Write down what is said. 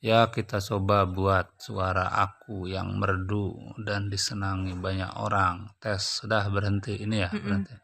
ya kita coba buat suara aku yang merdu dan disenangi banyak orang tes sudah berhenti ini ya Mm-mm. berhenti